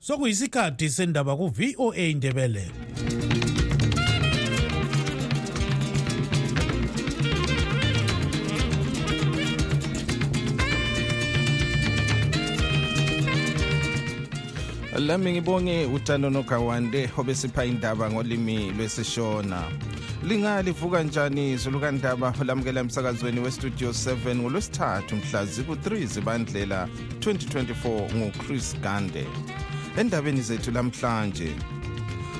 sokuyisikhathi sendaba ku-voa indebele lami ngibonge utano nogawande obesipha indaba ngolimi lwesishona. Lingalivuka njani zulukandaba? Lamukela emsakazweni westudio 7 ngolwesithathu mhla ziku-3 zibandlela 2024 nguchris gande. Endabeni zethu lamhlanje.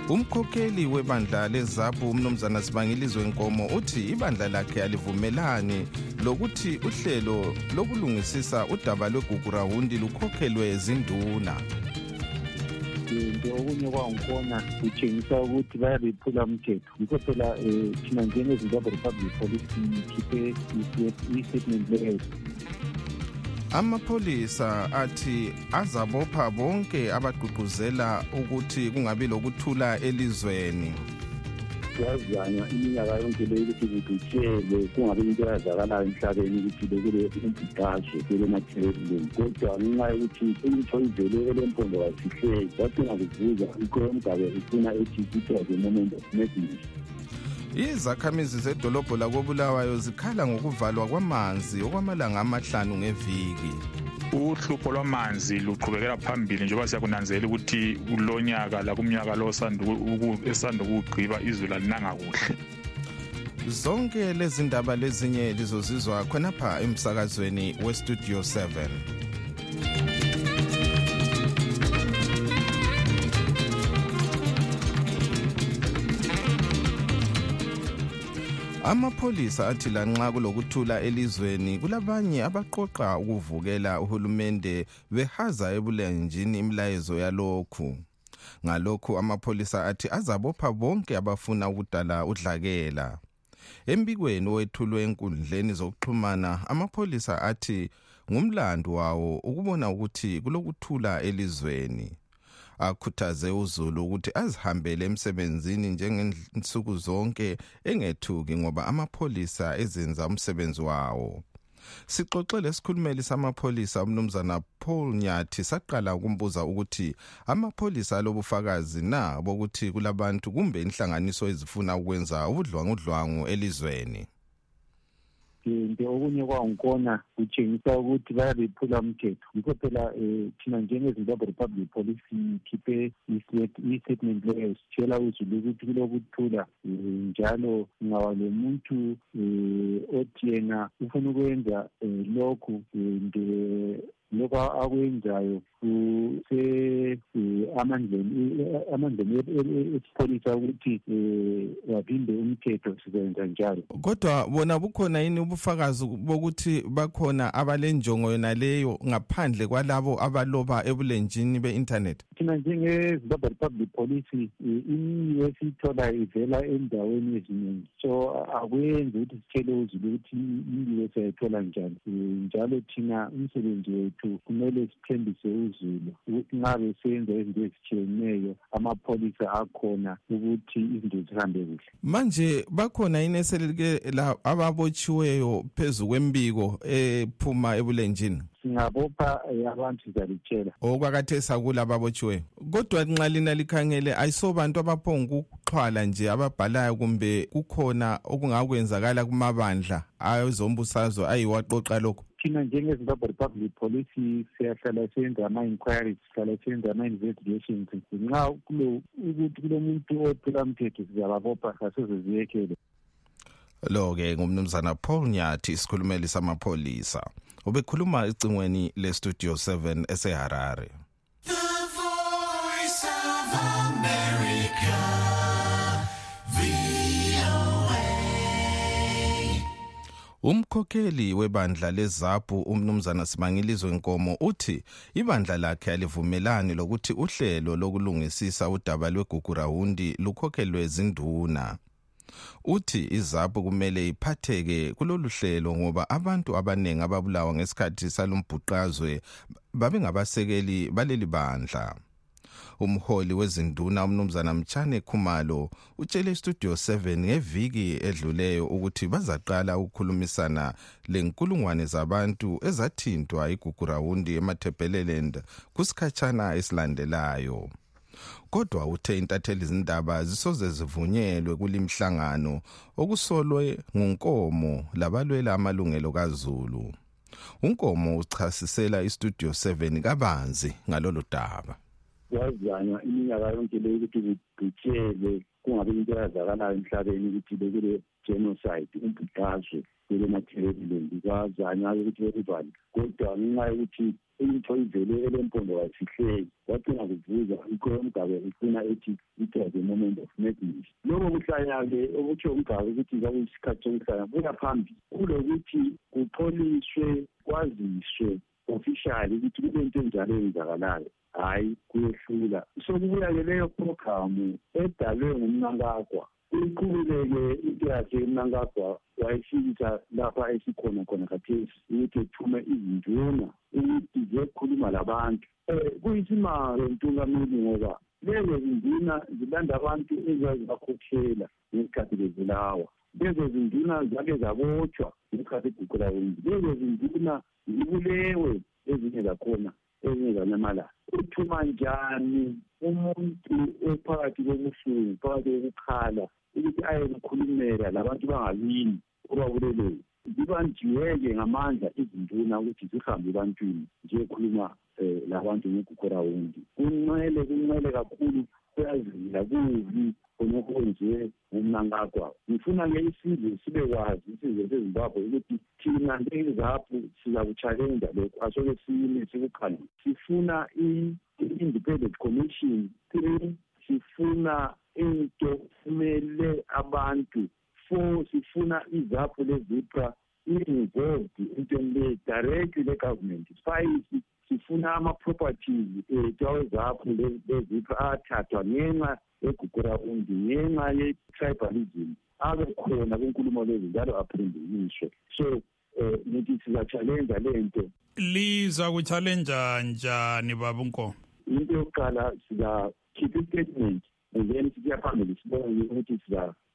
Umkhokheli webandla lezaphu umnumzana sibangilizwe nkomo uthi ibandla lakhe alivumelani lokuthi uhlelo lokulungisisa udaba lwegugu rawundi lukhokhelwe zinduna. Into okunye kwangikhona kutshengisa ukuthi bayabephula umthetho. Yikho phela um thina njengezimbabwe republic police sikhiphe i-statement leyo amapholisa athi azabopha bonke abagqugquzela ukuthi kungabi lokuthula elizweni. Kuyazanywa iminyaka yonke leyo ukuthi kudutshele kungabi into eyazakalayo emhlabeni ukuthi bekule umbhidazwe kulematherileni kodwa ngenxa yokuthi into ivele elempondo kasihleki kwacina kuvuza ikho emgabe ifuna ethi it was a moment of madness izakhamizi zedolobho lakobulawayo zikhala ngokuvalwa kwamanzi okwamalanga amahlanu ngeviki. Uhlupho lwamanzi luqhubekela phambili njengoba siyakunanzelela ukuthi kulonyaka lakumnyaka lo esanda ukuwugqiba izulu alinanga kuhle. Zonke lezi ndaba lezinye lizozizwa khonapha emsakazweni westudio 7 amapholisa athi lanxa kulokuthula elizweni kulabanye abaqoqa ukuvukela uhulumende behaza ebulenjini imilayezo yalokhu. Ngalokhu amapholisa athi azabopha bonke abafuna ukudala udlakela. Embikweni owethulwe enkundleni zokuxhumana amapholisa athi ngumlando wawo ukubona ukuthi kulokuthula elizweni. Akhuthaze uzulu ukuthi azihambele emsebenzini njengensuku zonke engethuki ngoba amapholisa ezenza umsebenzi wawo. Sixoxe lesikhulumeli samapholisa umnumzana Paul Nyathi saqala ukumbuza ukuthi amapholisa alobufakazi na bokuthi kulabantu kumbe inhlanganiso ezifuna ukwenza ubudlwangudlwangu elizweni. Into okunye kwangikhona kutshengisa ukuthi bayabephula umthetho. Yikho phela um thina njengezimbabwe republic police sikhiphe i-statement leyo sitshela uzulu ukuthi kulokuthula um njalo ungaba lomuntu um othi yena ufuna ukwenza um lokhu and lokhu akwenzayo amandleni amandleni esipholisa ukuthi um waphinde umthetho sikwenza njalo. Kodwa bona bukhona yini ubufakazi bokuthi bakhona abalenjongo yona leyo ngaphandle kwalabo abaloba ebulenjini be-internet thina njengezimbabwe republic police imiyo esiyithola ivela endaweni eziningi so akwenzi ukuthi sitshele uzulu ukuthi imiyo siyayithola njani. Njalo thina umsebenzi wethu kumele sithembise uzulu ukuthi nxa besenza izinto ezitshiyeneyo amapholisa akhona ukuthi izinto zihambe kuhle. Manje bakhona yini eselike ababotshiweyo phezu kwembiko ephuma ebulenjini? Singabopha abantu sizalitshela okwakathesa kula ababotshiweyo kodwa nxa lina likhangele ayisobantu abaphongukuxhwala nje ababhalayo kumbe kukhona okungakwenzakala kumabandla awezombusazwe ayiwaqoqa lokhu thina njengezimbabwe republic police siyahlala senza ama-inquiries sihlala senza ama-investigations nxa ukuthi kulomuntu ophula mthetho sizababopha saseze ziyekele lo-ke ngumnumzana paul nyathi isikhulumeli samapholisa. Ubekhuluma ecingweni lestudio 7 eseharare. The voice of America, VOA. Umkhokheli webandla lezaphu umnumzana simangilizwe nkomo uthi ibandla lakhe alivumelani lokuthi uhlelo lokulungisisa udaba lwegugu rawundi lukhokhelwe zinduna. Uthi izaphu kumele iphatheke kulolu hlelo ngoba abantu abaningi ababulawa ngesikhathi salombhuqazwe babengabasekeli baleli bandla. Umholi wezinduna umnumzana mtshane khumalo utshele istudio 7 ngeviki edluleyo ukuthi bazaqala ukukhulumisana lenkulungwane zabantu ezathintwa igugurawundi emathebheleland kusikhatshana esilandelayo. Kodwa uthe intatheli izindaba zisoze zivunyelwe kulimhlangano okusolwe ngunkomo labalwela amalungelo kaZulu. Unkomo uchasisela istudio 7 kabanzi ngalolu daba. Kwazanywa iminyaka yonke leyo ukuthi kugqitshelwe kungabi into eyazakalayo emhlabeni ukuthi bekule genocide umbhidazwe kule mathebelendi kwazanywa ukuthi bekuvale kodwa ngenxa yokuthi into ivele elempondo kayifihleki kwacina kuvuza ikho umgabe icina ethi it was a moment of madness. Lokho kuhlanya-ke okutsho umgabe ukuthi kwakuyisikhathi sokuhlanya buya phambili kulokuthi kuxoliswe kwaziswe officially ukuthi kule nto enjalo eyenzakalayo hhayi kuyehlula sokubuya-ke leyo programu edalwe ngumnankagwa iqhubile-ke into yakhe umnankagwa wayefikisa lapha esikhona khona khathesi ukuthi ethume izinduna ukuthi ziyekhuluma labantu. Um kuyisimanga ntungameli ngoba lezo zinduna zilanda abantu ezazibakhokhela ngesikhathi bezulawa lezo zinduna zake zabotshwa ngesikhathi iguqulawundi lezo zinduna zibulewe ezinye zakhona ezinye zanyamalala uthuma njani umuntu ophakathi kobuhlungu phakathi kokukhala ukuthi ayekukhulumela labantu bangakini obabuleleyo? Zibanjiwe-ke ngamandla izinduna ukuthi zihambe ebantwini ziyekhuluma um labantu ngegugurawundi kuncele kuncele kakhulu kuyazila kubi khonokho kwenziwe ngumnankagwa ngifuna-ke isizwe sibe kwazi isizwe sezimbabwe ukuthi thina njengezaphu sizakutshalenja lokhu. Asoke sime sikukhangele sifuna i-independent commission three sifuna into kumele abantu. Four sifuna izaphu lezipra i-involved entweni le directly le-government. Five sifuna ama-properties ethu awezaphu lezipra athathwa ngenxa yegugurawundi ngenxa ye-tribalism abe khona kwinkulumo lezi njalo aphindekiswe so um ngithi sizatshalenja le nto. Liza kutshalenja njani baba unkomo? Into yokuqala sizakhipha i-statement and then sisiya phambili sibone ukuthi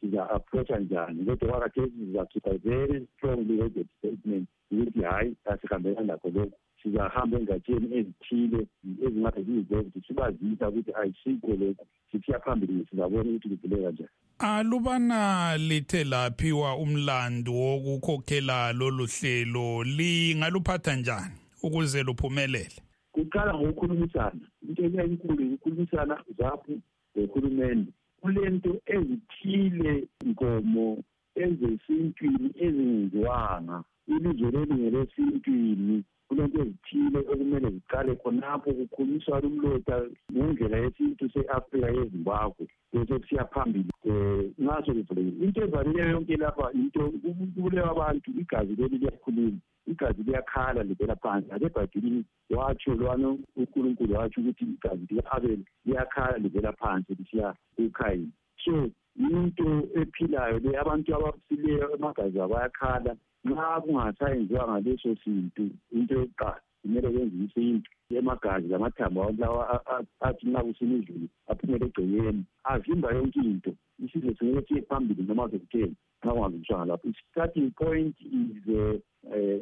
siza-approacha njani. Kodwa kwakathesi sizakhipha very strongly worded statement ukuthi hhayi asihambelani lakho lokhu sizahamba engatsheni ezithile ezingade ziyizokuthi sibazisa ukuthi ayisikho lokhu sithiya phambili sizabona ukuthi kuvuleka njani alubana lithe laphiwa umlando wokukhokhela lolu hlelo lingaluphatha njani ukuze luphumelele? Kuqala ngokukhulumisana. Into eyayinkulu ukukhulumisana zaphulohulumende kulento ezithile nkomo ezesintwini ezingenziwanga ilizwe lelingelesintwini kulento ezithile okumele ziqale khonapho kukhulunyiswa lumlota ngendlela yesintu se-afrika yezimbabwe. Bese kusiya phambili um ngaso kuvulekile into evalileyo yonke lapha into kubulewa abantu igazi leli liyakhuluma igazi liyakhala livela phansi. Ake ebhayibhilini watsho lwana unkulunkulu watsho ukuthi igazi lika-abeli liyakhala livela phansi lisiya kukhayini so into ephilayo le abantu abafileyo amagazi abo ayakhala nxa kungasayenziwa ngaleso sintu into yokuqala kumele kwenziwe isintu. Emagazi lamathambo abantu lawa athi nxa kusina izulu aphumele egcekeni avimba yonke into. Isizwe singeke siye phambili noma sekutheni nxa kungalungiswanga lapho. I-starting point is um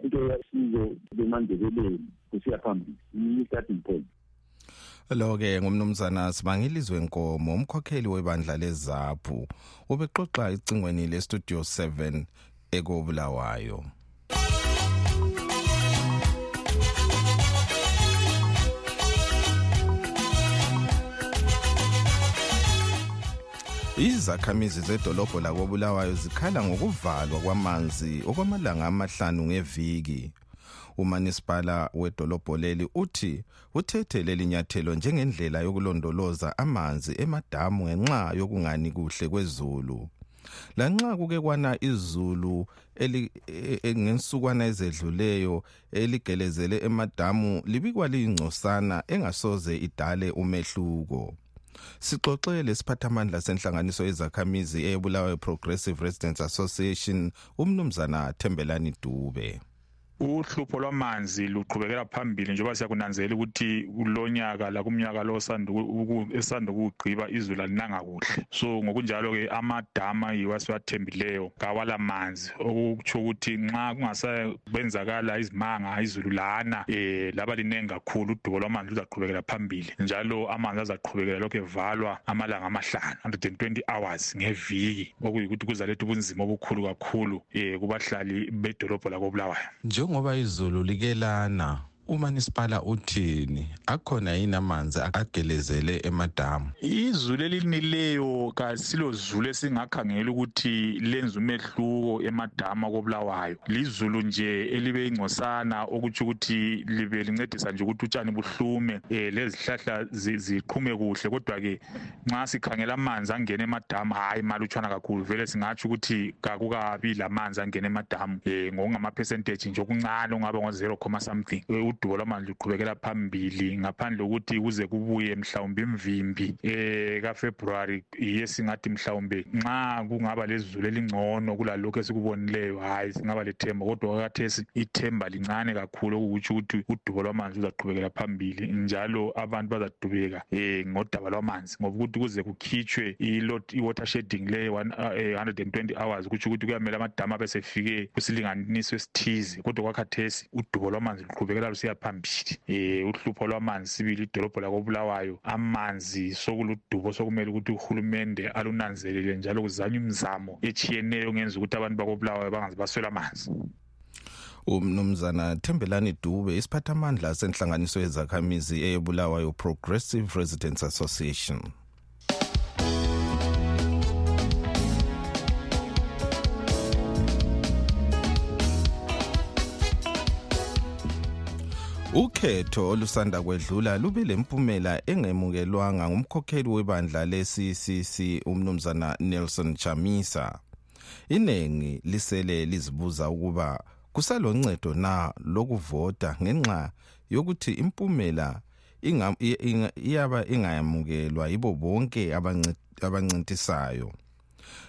into yasizo lemandebeleni kusiya phambili. I-starting point. Lo-ke ngumnumzana sibangilizwe nkomo umkhokheli webandla lezaphu. Ubexoxa icingweni lestudio 7 ekobulawayo. Izakhamizi zedolobho lakobulawayo zikhala ngokuvalwa kwamanzi okwamalanga amahlanu ngeviki. Umanisipala wedolobho leli uthi uthethe leli nyathelo njengendlela yokulondoloza amanzi emadamu ngenxa yokungani kuhle kwezulu. Lanxa kuke kwana izulu ngensukwana ezedluleyo eligelezele emadamu libikwa liyingcosana engasoze idale umehluko. Sixoxe lesiphathamandla senhlanganiso yezakhamizi eyebulawayo progressive residents association umnumzana thembelani dube. Uhlupho lwamanzi luqhubekela phambili njengoba siyakunanzelela ukuthi kulonyaka lakumnyaka lo esanda ukuwugqiba izulu alinanga kuhle. So ngokunjalo-ke amadama yiwo asiwathembileyo kawala manzi okutsho ukuthi nxa kungasakwenzakala izimanga izulu lana um laba liningi kakhulu udubo lwamanzi luzaqhubekela phambili. Njalo amanzi azaqhubekela lokhu evalwa amalanga amahlanu 120 hours ngeviki. Okuyikuthi kuzaletha ubunzima obukhulu kakhulu um kubahlali bedolobho lakobulawayo. Njengoba izulu likelana. Umanisipala uthini? Akhona yini amanzi agelezele emadamu? Izulu elinileyo kasilo zulu esingakhangela ukuthi lenza umehluko emadamu akobulawayo lizulu nje elibe ingcosana okutsho ukuthi libe lincedisa nje ukuthi utshani buhlume um lezihlahla ziqhume kuhle. Kodwa-ke nxa sikhangela amanzi angena emadamu hhayi malutshwana kakhulu. Vele singatsho ukuthi kakukabi lamanzi angena emadamu um ngokungama-percentage nje okuncane ongaba ngo-zero comma something. Udubo lwamanzi luqhubekela phambili ngaphandle kokuthi kuze kubuye mhlawumbe imvimbi eh kaFebruary yiye singathi mhlawumbe nxa kungaba lezulu elingcono kulalokho esikubonileyo hayi singaba lethemba kodwa kathesi ithemba lincane kakhulu okukutsho ukuthi udubo lwamanzi luzaqhubekela phambili njalo abantu bazadubeka eh ngodaba lwamanzi ngoba ukuthi kuze kukhitshwe i-water shedding le 120 hours kutsho ukuthi kuyamele amadama abesefike kusilinganiso esithize kodwa kwakhathesi udubo lwamanzi luqhubekela lusiya phambili. Eh uhlupho lwamanzi sibili idolobho lakobulawayo amanzi sokuludubo sokumele ukuthi uhulumende alunanzelele njalo kuzanywe imizamo echiyeneyo ngenza ukuthi abantu bakobulawayo bangaze baswela amanzi. Umnumzana thembelani dube isiphathamandla senhlanganiso yezakhamizi eyebulawayo progressive residents association. Ukhetho olusanda kwedlula lube lempumela engemukelwanga ngumkhokheli webandla le-ccc umnumzana nelson chamisa. Iningi lisele lizibuza ukuba kusaloncedo na lokuvota ngenxa yokuthi impumela iyaba ingayamukelwa yibo bonke abancintisayo?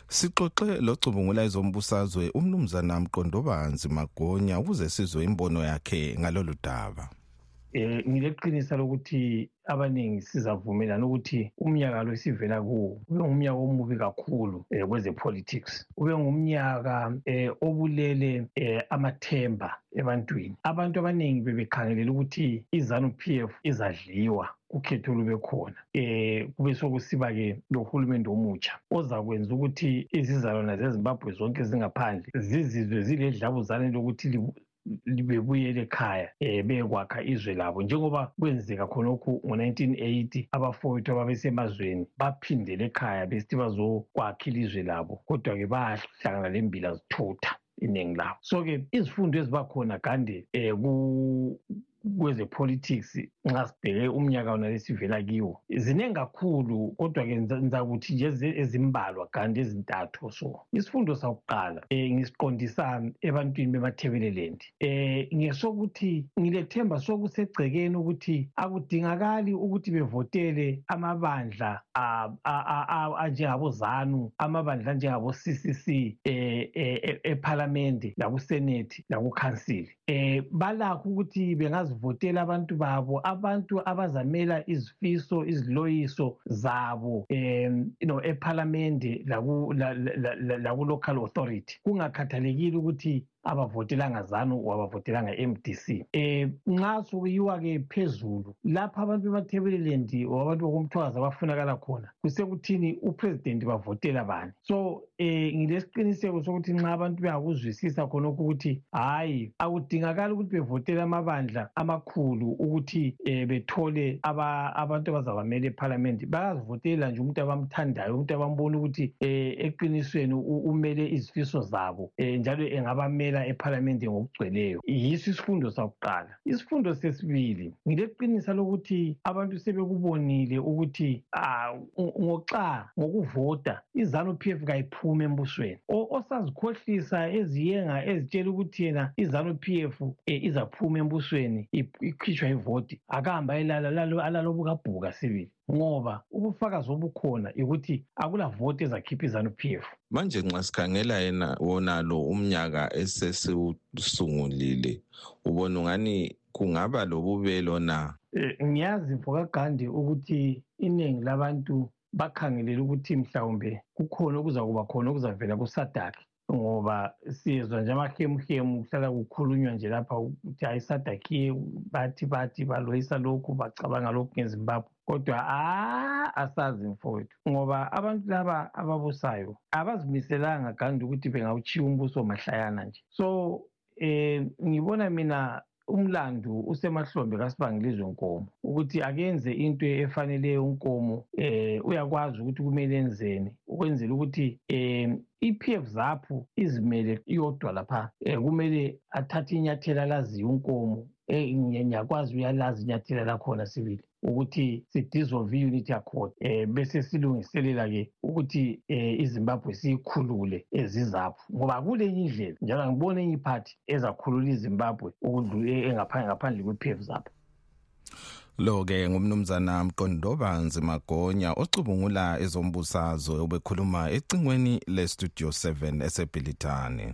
Sixoxe locubungula ezombusazwe umnumzana mqondobanzi magonya ukuze sizwe imbono yakhe ngalolu daba. Eh ngileqinisa lokuthi abaningi sizavumelana ukuthi umnyaka lo esivela kuwo ube ngumnyaka omubi kakhulu eh, kweze-politics. Ube ngumnyaka eh, obulele eh, amathemba ebantwini. Abantu abaningi bebekhangelela ukuthi izanu p f izadliwa. Ukhetho lube khona. Eh kube sokusiba-ke lohulumende omutsha ozakwenza ukuthi izizalwana zezimbabwe zonke zingaphandle zizizwe ziledlabuzane lokuthi bebuyele ekhaya um bekwakha izwe labo. Njengoba kwenzeka khonokhu ngo-1980 abafowethu ababesemazweni baphindele ekhaya besithi bazokwakha ilizwe labo kodwa-ke bahlangana lembila zithutha iningi labo. So-ke izifundo ezibakhona gande um kweze-politics nxa sibheke umnyaka wona lesivela kiwo ziningi kakhulu kodwa-ke ngizakuthi nje ezimbalwa kanti ezintathu so isifundo sakuqala um ngisiqondisa ebantwini bemathebeleland um ngesokuthi ngilethemba sokusegcekeni ukuthi akudingakali ukuthi bevotele amabandla anjengabozanu amabandla anjengabo-ccc um ephalamende lakusenethi lakukhansili um balakho ukuthi bengazivotela abantu babo abantu abazamela izifiso iziloyiso zabo um you know ephalamende laku-local authority. Kungakhathalekile ukuthi abavotelanga zanu wabavotelanga MDC eh nxa sokuyiwa-ke phezulu lapha abantu bemathebeleland wabantu bokumthwakazi abafunakala khona kusekuthini upresident bavotela bani? So eh ngilesiqiniseko sokuthi nxa abantu bengakuzwisisa khonokho ukuthi hhayi akudingakali ukuthi bevotele amabandla amakhulu ukuthi eh bethole abantu abazabamela ephalamende. Bayazivotela nje umuntu abamthandayo umuntu abambona ukuthi eh eqinisweni umele izifiso zabo eh njalo engabamela ukungena ephalamende ngokugcweleyo. Yiso isifundo sakuqala. Isifundo sesibili ngileqinisa lokuthi abantu sebekubonile ukuthi ngoxa ngokuvota izanu p f kayiphume embusweni. Osazikhohlisa eziyenga ezitshela ukuthi yena izanu p f izaphuma embusweni ikhitshwa ivoti akahamba elala alalo bukabhuka sibili ngoba ubufakazi obukhona ukuthi akula voti ezakhipha izanu-p f. Manje nxa sikhangela yena wonalo umnyaka esesiwusungulile ubona ungani kungaba lobubelo na? Um ngiyazi mfokagandi ukuthi iningi labantu bakhangelele ukuthi mhlawumbe kukhona okuzakuba khona okuzavela kusadaki ngoba siyezwa nje amahemuhemu kuhlala kukhulunywa nje lapha ukuthi hayi sadakhiye bathi bathi baloyisa lokhu bacabanga lokhu ngezimbabwe. Kodwa a asazi mfowethu. Ngoba abantu laba ababusayo abazimiselanga gandi ukuthi bengawuchiya umbuso mahlayana nje. So um ngibona mina umlandu usemahlombe kasibangilizwe nkomo ukuthi akenze into efaneleyo unkomo eh uyakwazi ukuthi kumele enzeni ukwenzela ukuthi eh i-PF zaphu izimele iyodwa lapha eh kumele athathe inyathela alaziyo unkomo eh ngiyakwazi uyalazi inyathela lakhona sibili ukuthi sidissolve i-unity accord eh bese silungiselela ke ukuthi eh iZimbabwe siyikhulule ezizapho ngoba kulenye indlela njalo angibone enye iphathi ezakhulula iZimbabwe engaphandle ngaphandle kwe-PF zapho lo-ke ngumnumzana mqondobanzi magonya ocubungula ezombusazwe obekhuluma ecingweni le-studio 7 esebhilitane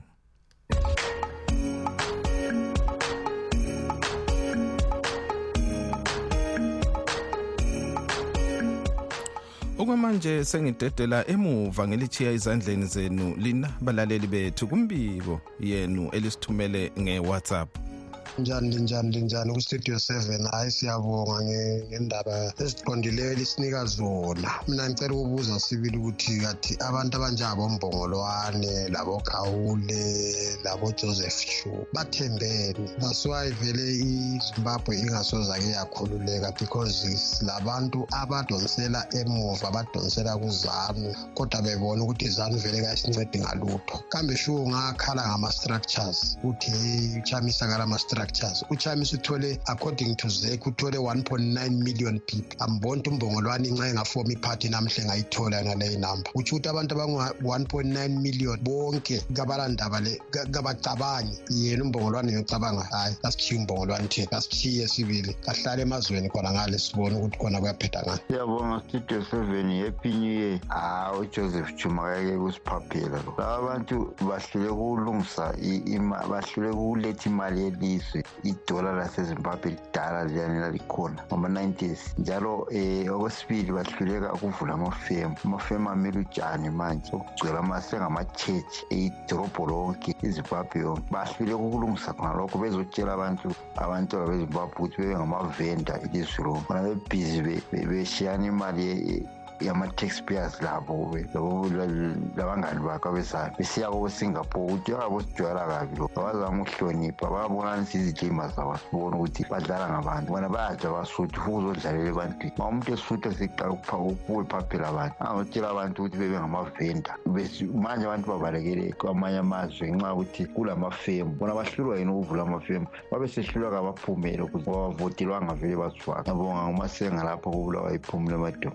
okwamanje sengidedela emuva ngelichiya izandleni zenu lina balaleli bethu kumbiko yenu elisithumele nge-whatsapp. Njani linjani linjani kustudio seven hhayi siyabonga nge- ngendaba eziqondileyo elisinika zona mina ngicela ukubuza sibili ukuthi kathi abantu abanjengabombongolwane labokhawule labojoseph chu bathembeni that's why vele izimbabwe ingasozake yakhululeka because labantu abadonsela emuva badonsela kuzanu kodwa bebona ukuthi izanu vele kayisincedi ngalutho. Kambe shuwo ngakhala ngama-structures uthi hey uchamisa kalama-structures uchamisa uthole according to zek uthole 1.9 million people. Amboni ukuthi umbongolwane inxa engafoma iphathi namhle engayithola ngaleyi namba utsho ukuthi abantu abangu-1.9 million bonke kabalandaba le ka- kabacabangi. Yena umbongolwane ngiyocabanga hhayi kasithiye umbongolwane thina kasithiye sibili. Kahlale emazweni khona ngale sibone ukuthi khona kuyaphetha ngani. Siyabonga studio seven happy new year. Hayi ujoseph juma kake kusiphaphela lo laba bantu bahlule ukulungisa i- ima- bahlule ukuletha imali yelizwe. Idola lasezimbabwe lidala liyani lalikhona ngama-90s njalo um okwesibili bahluleka ukuvula amafemu. Amafemu amele utshani manje okugcwele amasengama-chechi idorobho lonke izimbabwe yonke. Bahluleka ukulungisa khona lokho bezotshela abantu abantwana bezimbabwe ukuthi bebe ngamavenda ilizwe lonke. Bona bebhizi be- be- beshiyana imali yama-taxpayers labo labangani bakho abezayo besiya kobo-singapore ukuthi angabosijwayela kabi lo abazama ukuhlonipha bayabonaniswa izidlima zabo sibone ukuthi badlala ngabantu. Bona bayajwa basuthi ufuna ukuzodlalela ebantwini. Ma umuntu esuthi seqala ukuwe phaphela abantu. Angotshela abantu ukuthi bebe ngamavenda. Manje abantu babalekele kwamanye amazwe ngenxa yokuthi kulamafemu. Bona bahlulwa yini ukuvula amafemu? Babe sehlulwa kabaphumele ukuze bavotelwanga vele baswaka ngabonga ngumasenga lapho kubulawa iphumule emadoda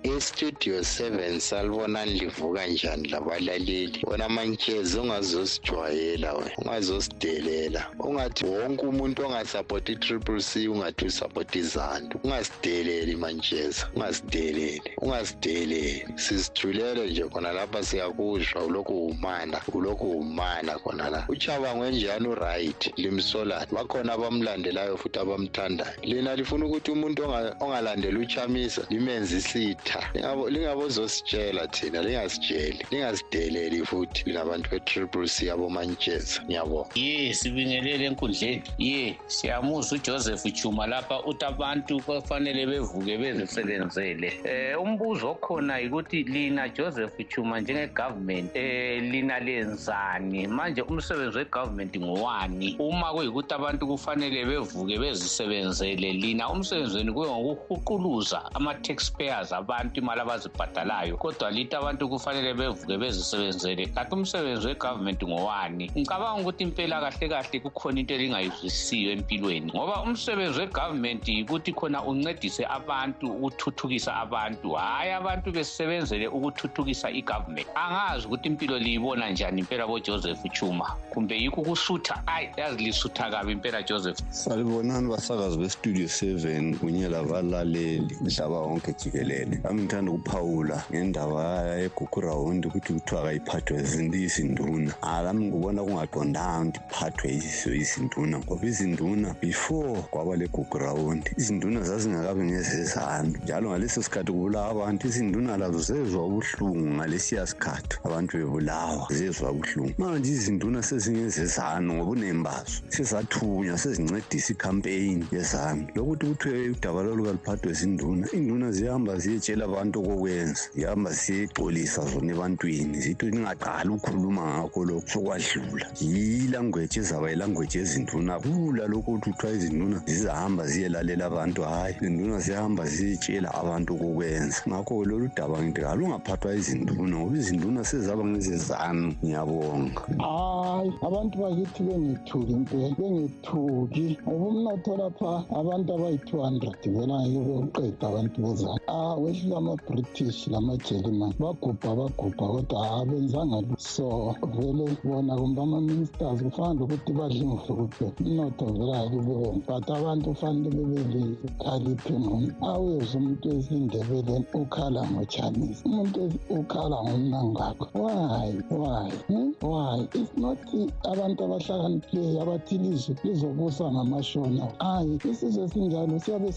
istudio 7 salibona livuka njani labalaleli? Wena mantshezi ungazosijwayela wena ungazosidelela. Ungathi wonke umuntu ongasapoti i-triple c ungathi usapoti izantu ungasideleli mantsheza ungasideleli ungasideleli. Sizithulele nje khona lapha siyakuzwa ulokhu umana ulokhu umana khona la. Uchabangwe njani uright? Limsolani. Bakhona abamlandelayo futhi abamthandayo. Lina lifuna ukuthi umuntu onga- ongalandeli uchamisa limenze isitha. Lingabo- lingabozositshela thina lingasitsheli lingasideleli futhi lingabantu be-triple c abomantsheza ngiyabonga ye sibingelele enkundleni. Ye siyamuzwa ujoseph chuma lapha uthi abantu kufanele bevuke bezisebenzele eh umbuzo okhona yikuthi lina joseph chuma njenge-government eh lina lenzani? Manje umsebenzi we-government ngowani? Uma kuyikuthi abantu kufanele bevuke bezisebenzele lina umsebenzi wenu kuye ngokuhuquluza ama-taxpayers abantu imali abazi elikubhadalayo kodwa lithi abantu kufanele bevuke bezisebenzele. Kanti umsebenzi wegovernment ngowani? Ngicabanga ukuthi impela kahle kahle kukhona into elingayizwisisiyo empilweni ngoba umsebenzi wegovernment yikuthi khona uncedise abantu ukuthuthukisa abantu. Hhayi abantu besebenzele ukuthuthukisa igovernment. Angazi ukuthi impilo liyibona njani impela bojoseph chuma kumbe yikho ukusutha. Ayi yazi lisutha kabi impela joseph. Salibonani basakazi bestudio seven kunye labalaleli mhlaba wonke jikelele. Ami ngithanda ukuphawula ngendaba yegugurawundi ukuthi kuthiwa kayiphathwe izinduna. Alami ngibona kungaqondanga ukuthi iphathwe yizo izinduna ngoba izinduna before kwaba legugurawundi izinduna zazingakabi ngezezanu. Njalo ngaleso sikhathi kubulawa abantu izinduna lazo zezwa ubuhlungu ngalesiya sikhathi abantu bebulawa zezwa ubuhlungu. Manje izinduna sezingezezanu ngobunembi bazo sezathunywa sezincedisa ikhampeyini yezanu. Lokuthi kuthiwe udaba lolu kaluphathwe zinduna induna ziyahamba ziyetshela abantu okokwenza zihamba ziyexolisa zona ebantwini zithi ningaqali ukukhuluma ngakho lokhu sokwadlula. Yilangweji ezaba yilangweji ezinduna kula lokhu ukuthi kuthiwa izinduna zizahamba ziyelalela abantu hhayi izinduna ziyahamba ziyetshela abantu okokwenza ngakho lolu daba ngithi kalungaphathwa izinduna ngoba izinduna sezaba ngezezanu ngiyabonga. Hayi abantu bakithi bengethuki impela bengethuki ngoba umnotho lapha abantu abayi-two hundred vela ngeke bewuqeda abantu bezana ah wehlile ama-british lama-german bagubha bagubha kodwa abenzanga so vele bona kumbe ama-ministers kufanele ukuthi but abantu kufanele umuntu ukhala umuntu ukhala ngomnangakho why why hmm? why? It's not abantu abahlakaniphileyo abathi ilizwe lizobusa ngamashona. Hayi isizwe esinjalo siyabe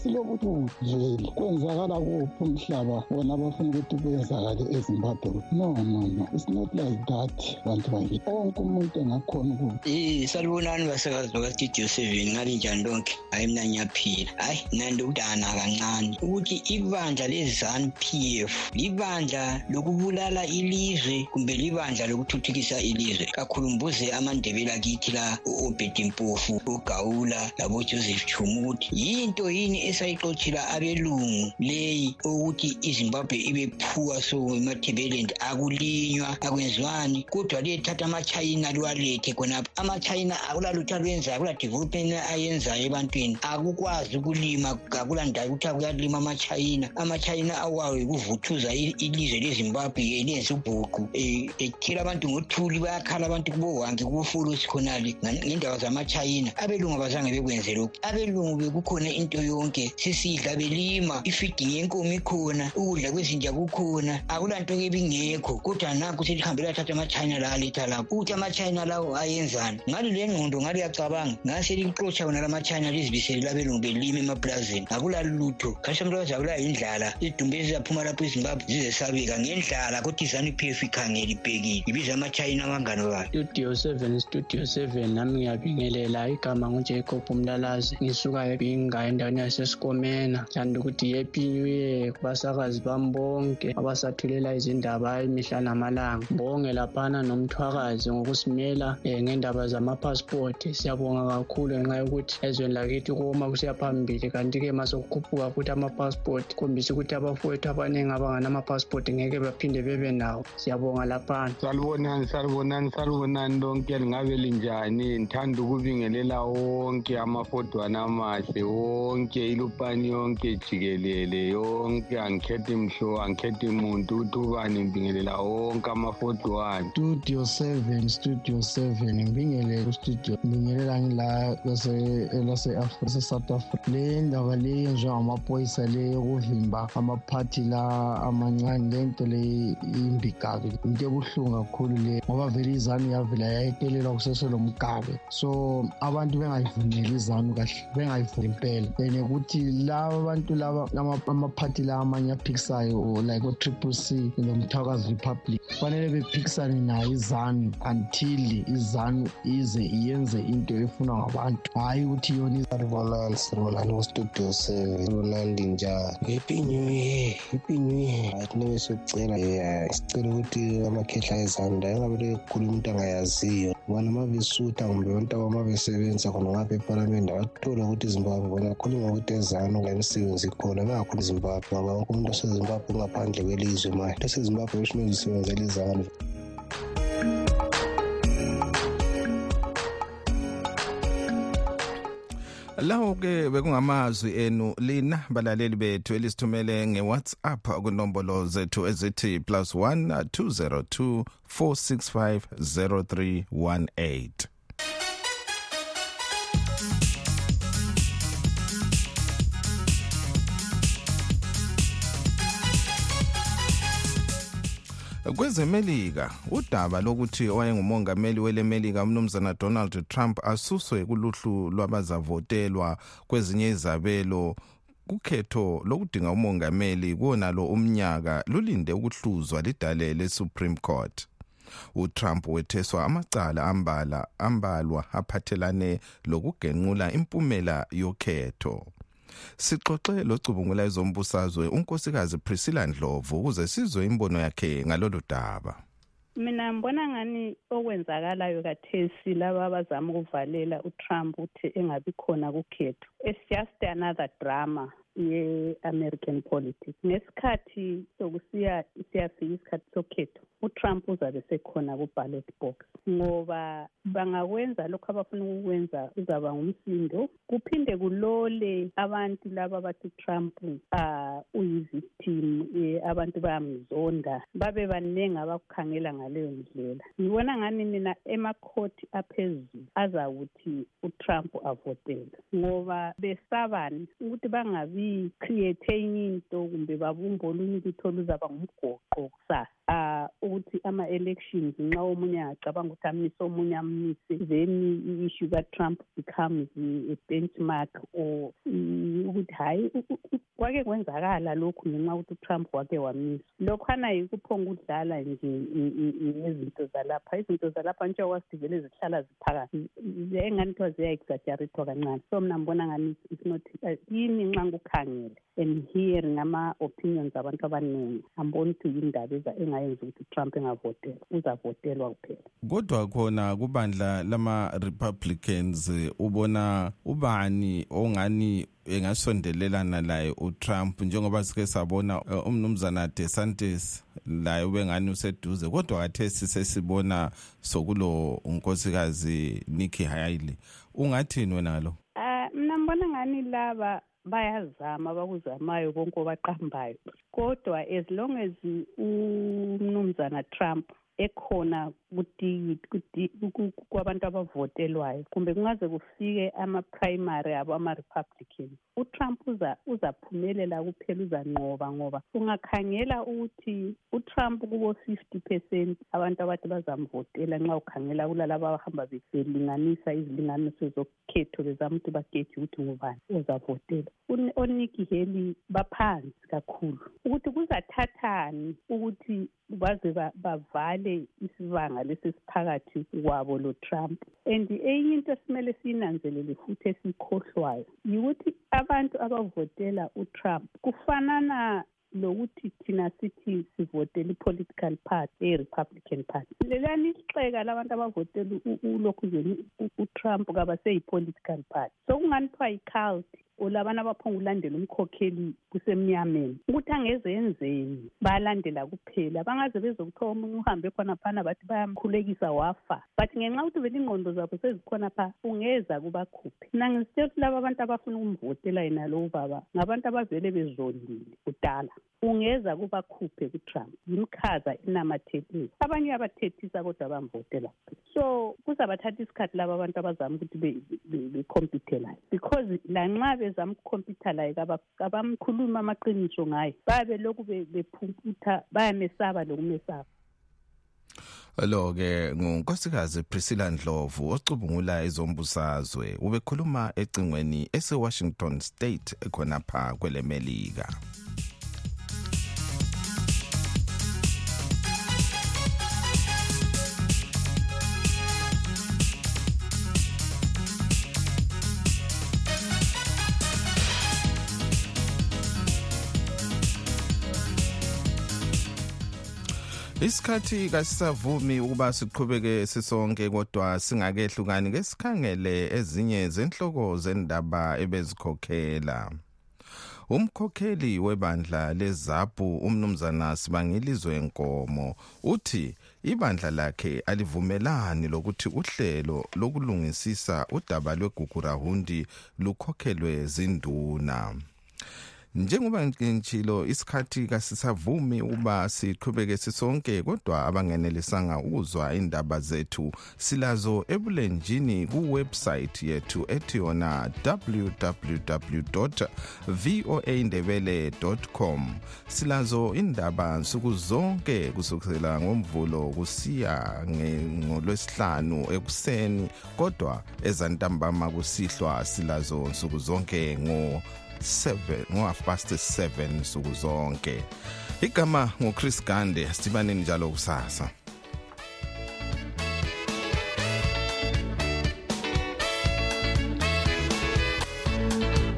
kwenzakala kuphi umhlaba? Wona ukuthi kwenzakale ezimbabwe. No no no. It's not like that bantu bakithi wonke umuntu engakhona ukuthi Eh salibonani basakazi bakastudio seven ngalinjani lonke hayi mina ngiyaphila. Hayi nandi udana kancane. Ukuthi ibandla le-zanu p f libandla lokubulala ilizwe kumbe libandla lokuthuthukisa ilizwe. Kakhulu mbuze amandebela akithi la u-obedi mpofu ugawula labojoseph chumu ukuthi yinto yini esayixotshela abelungu leyi ukuthi izimbabwe ibe phuwa so emathebelendi akulinywa akwenziwani kodwa liyethatha amachayina liwalethe khonapho. amachayina akulalutho alwenzayo akula development ayenzayo ebantwini. Akukwazi ukulima akulandawo ukuthi akuyalima amachayina amachayina awayo yikuvuthuza i- ilizwe lezimbabwe lenze ubhuqu. Um ethela abantu ngothuli bayakhala abantu kubowange kubofolosi khonale ngendaba zamachayina abelungu abazange bekwenze lokhu. Abelungu bekukhona into yonke sisidla belima. Ifiding yenkomo ikhona ukudla kwezinja kukhona. Akulanto ebingekho kodwa nanku selihambe lathatha amachayina la aletha lapho ukuthi amachayina lawo ayenzani? Ngalo le ngqondo ngalo yacabanga ngaselixotsha wona lamachayina lizibisele labelungu belima emaplazini akulalutho khathi abantu abazabulawa yindlala izidumbu ezizaphuma lapho ezimbabwe zizesabeka ngendlala kodwa izanu p f ikhangele ibhekile. Ibiza amachayina abangani bayo studio seven studio seven nami ngiyabingelela igama ngujacob umlalazi ngisuka ebinga endaweni yasesikomena. Thanda ukuthi happy new year kubasakazi bami bonke abasathulela izindaba imihla namalanga. Mbonge laphana nomthwakazi ngokusimela um ngendaba zamapassport. Siyabonga kakhulu ngenxa yokuthi ezweni lakithi koma kusiya phambili kanti-ke ma sokukhuphuka futhi amapassport khombisa ukuthi abafowethu abaningi abanganamapassport ngeke baphinde bebe nawo. Siyabonga laphana. Salibonani salibonani salibonani lonke. Lingabe linjani? Ngithanda ukubingelela wonke amafodwana amahle wonke ilupani yonke jikelele yonke angikhethi mhlo angikhethi muntu ukuthi ubani ngibingelela wonke amafodwana studio seven studio seven ngibingelele kustudio ngibingelela ngila lase-south africa. Le ndaba le yenziwa ngamaphoyisa le yokuvimba amaphathi la amancane le nto le imbi kabi into ebuhlungu kakhulu le ngoba vele izanu yavela yayetelelwa kuseselomgabe so abantu bengayivumeli izanu kahle bengayivumeli impela. And ukuthi laba abantu laba ama- amaphathi la amanye aphikisayo or like o-triple c nomthakazi republic kufanele bephikisane nayo izanu until izanu ize iyenze into efunwa ngabantu. Hhayi ukuthi yona salibonani salibonani kustudio seven salibonani linjani happy new year happy new year. Hayi thina besikucela um sicela ukuthi amakhehla ezanda engabe kukhuluma umuntu angayaziyo. Bona uma besutha kumbe abantu abama besebenza khona ngapha epalamende abathole ukuthi izimbabwe bona khuluma ukuthi ezanu la imisebenzi ikhona bengakhona izimbabwe ngoba wonke umuntu osezimbabwe zimbabwe ngaphandle kwelizwe manje. Lesezimbabwe which means sisebenzela izanu lawo ke bekungamazwi enu lina balaleli bethu elisithumele ngewhatsapp kunombolo zethu ezithi plus 1 202 465 0318 kwezemelika udaba lokuthi owayengumongameli welemelika umnumzana donald trump asuswe kuluhlu lwabazavotelwa kwezinye izabelo. Kukhetho lokudinga umongameli kuwonalo umnyaka lulinde ukuhluzwa lidale le-supreme court. Utrump wetheswa amacala ambala ambalwa aphathelane lokugenqula impumela yokhetho. Sixoxe locubungula ezombusazwe unkosikazi priscilla ndlovu ukuze sizwe imbono yakhe ngalolu daba. Mina ngibona ngani okwenzakalayo kathesi laba abazama ukuvalela utrump ukuthi engabi khona kukhetho. It's just another drama. Ye-american politics. Ngesikhathi sokusiya siyafika isikhathi sokhetho utrump uzabe sekhona ku-ballot box ngoba bangakwenza lokhu abafuna ukukwenza uzaba ngumsindo kuphinde kulole abantu laba abathi utrump uh, uyi-victim eh, abantu bayamzonda babe baningi abakukhangela ngaleyo ndlela. Ngibona ngani mina emakhoti aphezulu azakuthi utrump avotele? Ngoba besabani ukuthi bangabi create enye into kumbe babumbe olunye ukuthi oluzaba ngumgoqo kusasa. Uh, ukuthi ama-elections nxa omunye angacabanga ukuthi amise omunye amise then i-issue katrump becomes a benchmark or ukuthi hhayi kwake kwenzakala lokhu ngenxa yokuthi utrump wake wamisa. Lokhwana yikuphonga ukudlala nje ngezinto zalapha. Izinto zalapha njengoba sidivele zihlala ziphakathi. Engani kuthiwa ziya-exaggerethwa kancane. So mna ngibona ngani it's not yini nxa ngikukhangele and hearing ama-opinions abantu abaningi amboni ukuthi yindaba engayenza ukuthi utrump engavotelwa uzavotelwa kuphela. Kodwa khona kubandla lama-republicans ubona ubani ongani engasondelelana laye utrump? Njengoba sike sabona uh, umnumzana desantis laye ubengani useduze kodwa kathesi sesibona sokulo unkosikazi nikki haley. Ungathini wena ngalo um mna ngibona ngani laba bayazama abakuzamayo konke obaqambayo. Kodwa as long as umnumzana trump ekhona kwabantu abavotelwayo kumbe kungaze kufike ama-primary abo ama-republican. Utrump uzaphumelela kuphela uzanqoba ngoba ungakhangela ukuthi utrump kubo-fifty percent abantu abathi bazamvotela nxa ukhangela kulalabo abahamba belinganisa izilinganiso zokhetho bezama ukuthi bageje ukuthi ngubani ozavotela. Oniki heli baphansi kakhulu ukuthi kuzathathani ukuthi baze bavale isibanga lesi siphakathi kwabo lo-trump and enye into esimele siyinanzelele futhi esiyikhohlwayo yikuthi abantu abavotela utrump kufanana lokuthi thina sithi sivotela i-political party eyi-republican party. Leliyani isixeka labantu abavotela ulokhuzeni utrump kabaseyi-political party. Sokungani kuthiwa yi-cult? Olabana abaphonga ulandela umkhokheli kusemnyameni. Ukuthi angeze yenzeni? Bayalandela kuphela. Bangaze bezokuthiwa omunye uhambe khona phana bathi bayamkhulekisa wafa. But ngenxa yokuthi vele ingqondo zabo sezikhona pha ungeza kubakhuphe mina ngisitshela ukuthi laba abantu abafuna ukumvotela yena lowo baba ngabantu abavele bezondile kudala. Ungeza kubakhuphe kutrump? Yimkhaza enamathethisa abanye abathethisa kodwa bamvotela. So kuzabathatha isikhathi laba abantu abazama ukuthi bekhompithe layo because lanxa bezama ukukhompyutha laye kabamkhulumi amaqiniso ngaye. Bayabe lokhu bephumputha bayamesaba lokumesaba. Lo-ke ngunkosikazi priscilla ndlovu ocubungula ezombusazwe ubekhuluma ecingweni ese-washington state khonapha kwelemelika isikhathi kasisavumi ukuba siqhubeke sisonke kodwa singakehlukani ke sikhangele ezinye zenhloko zendaba ebezikhokhela. Umkhokheli webandla lezapu umnumzana sibangilizwe nkomo uthi ibandla lakhe alivumelani lokuthi uhlelo lokulungisisa udaba lwegugurahundi lukhokhelwe zinduna. Njengoba ngitshilo isikhathi kasisavumi ukuba siqhubeke sisonke kodwa abangenelisanga ukuzwa indaba zethu silazo ebulenjini kuwebsite yethu ethi yona www.voaindebele.com silazo indaba nsuku zonke kusukela ngomvulo kusiya ngolwesihlanu ekuseni kodwa ezantambama kusihlwa silazo nsuku zonke ngo 7 ngo-half past 7 nsuku zonke igama nguchris gande sidibane njalo kusasa.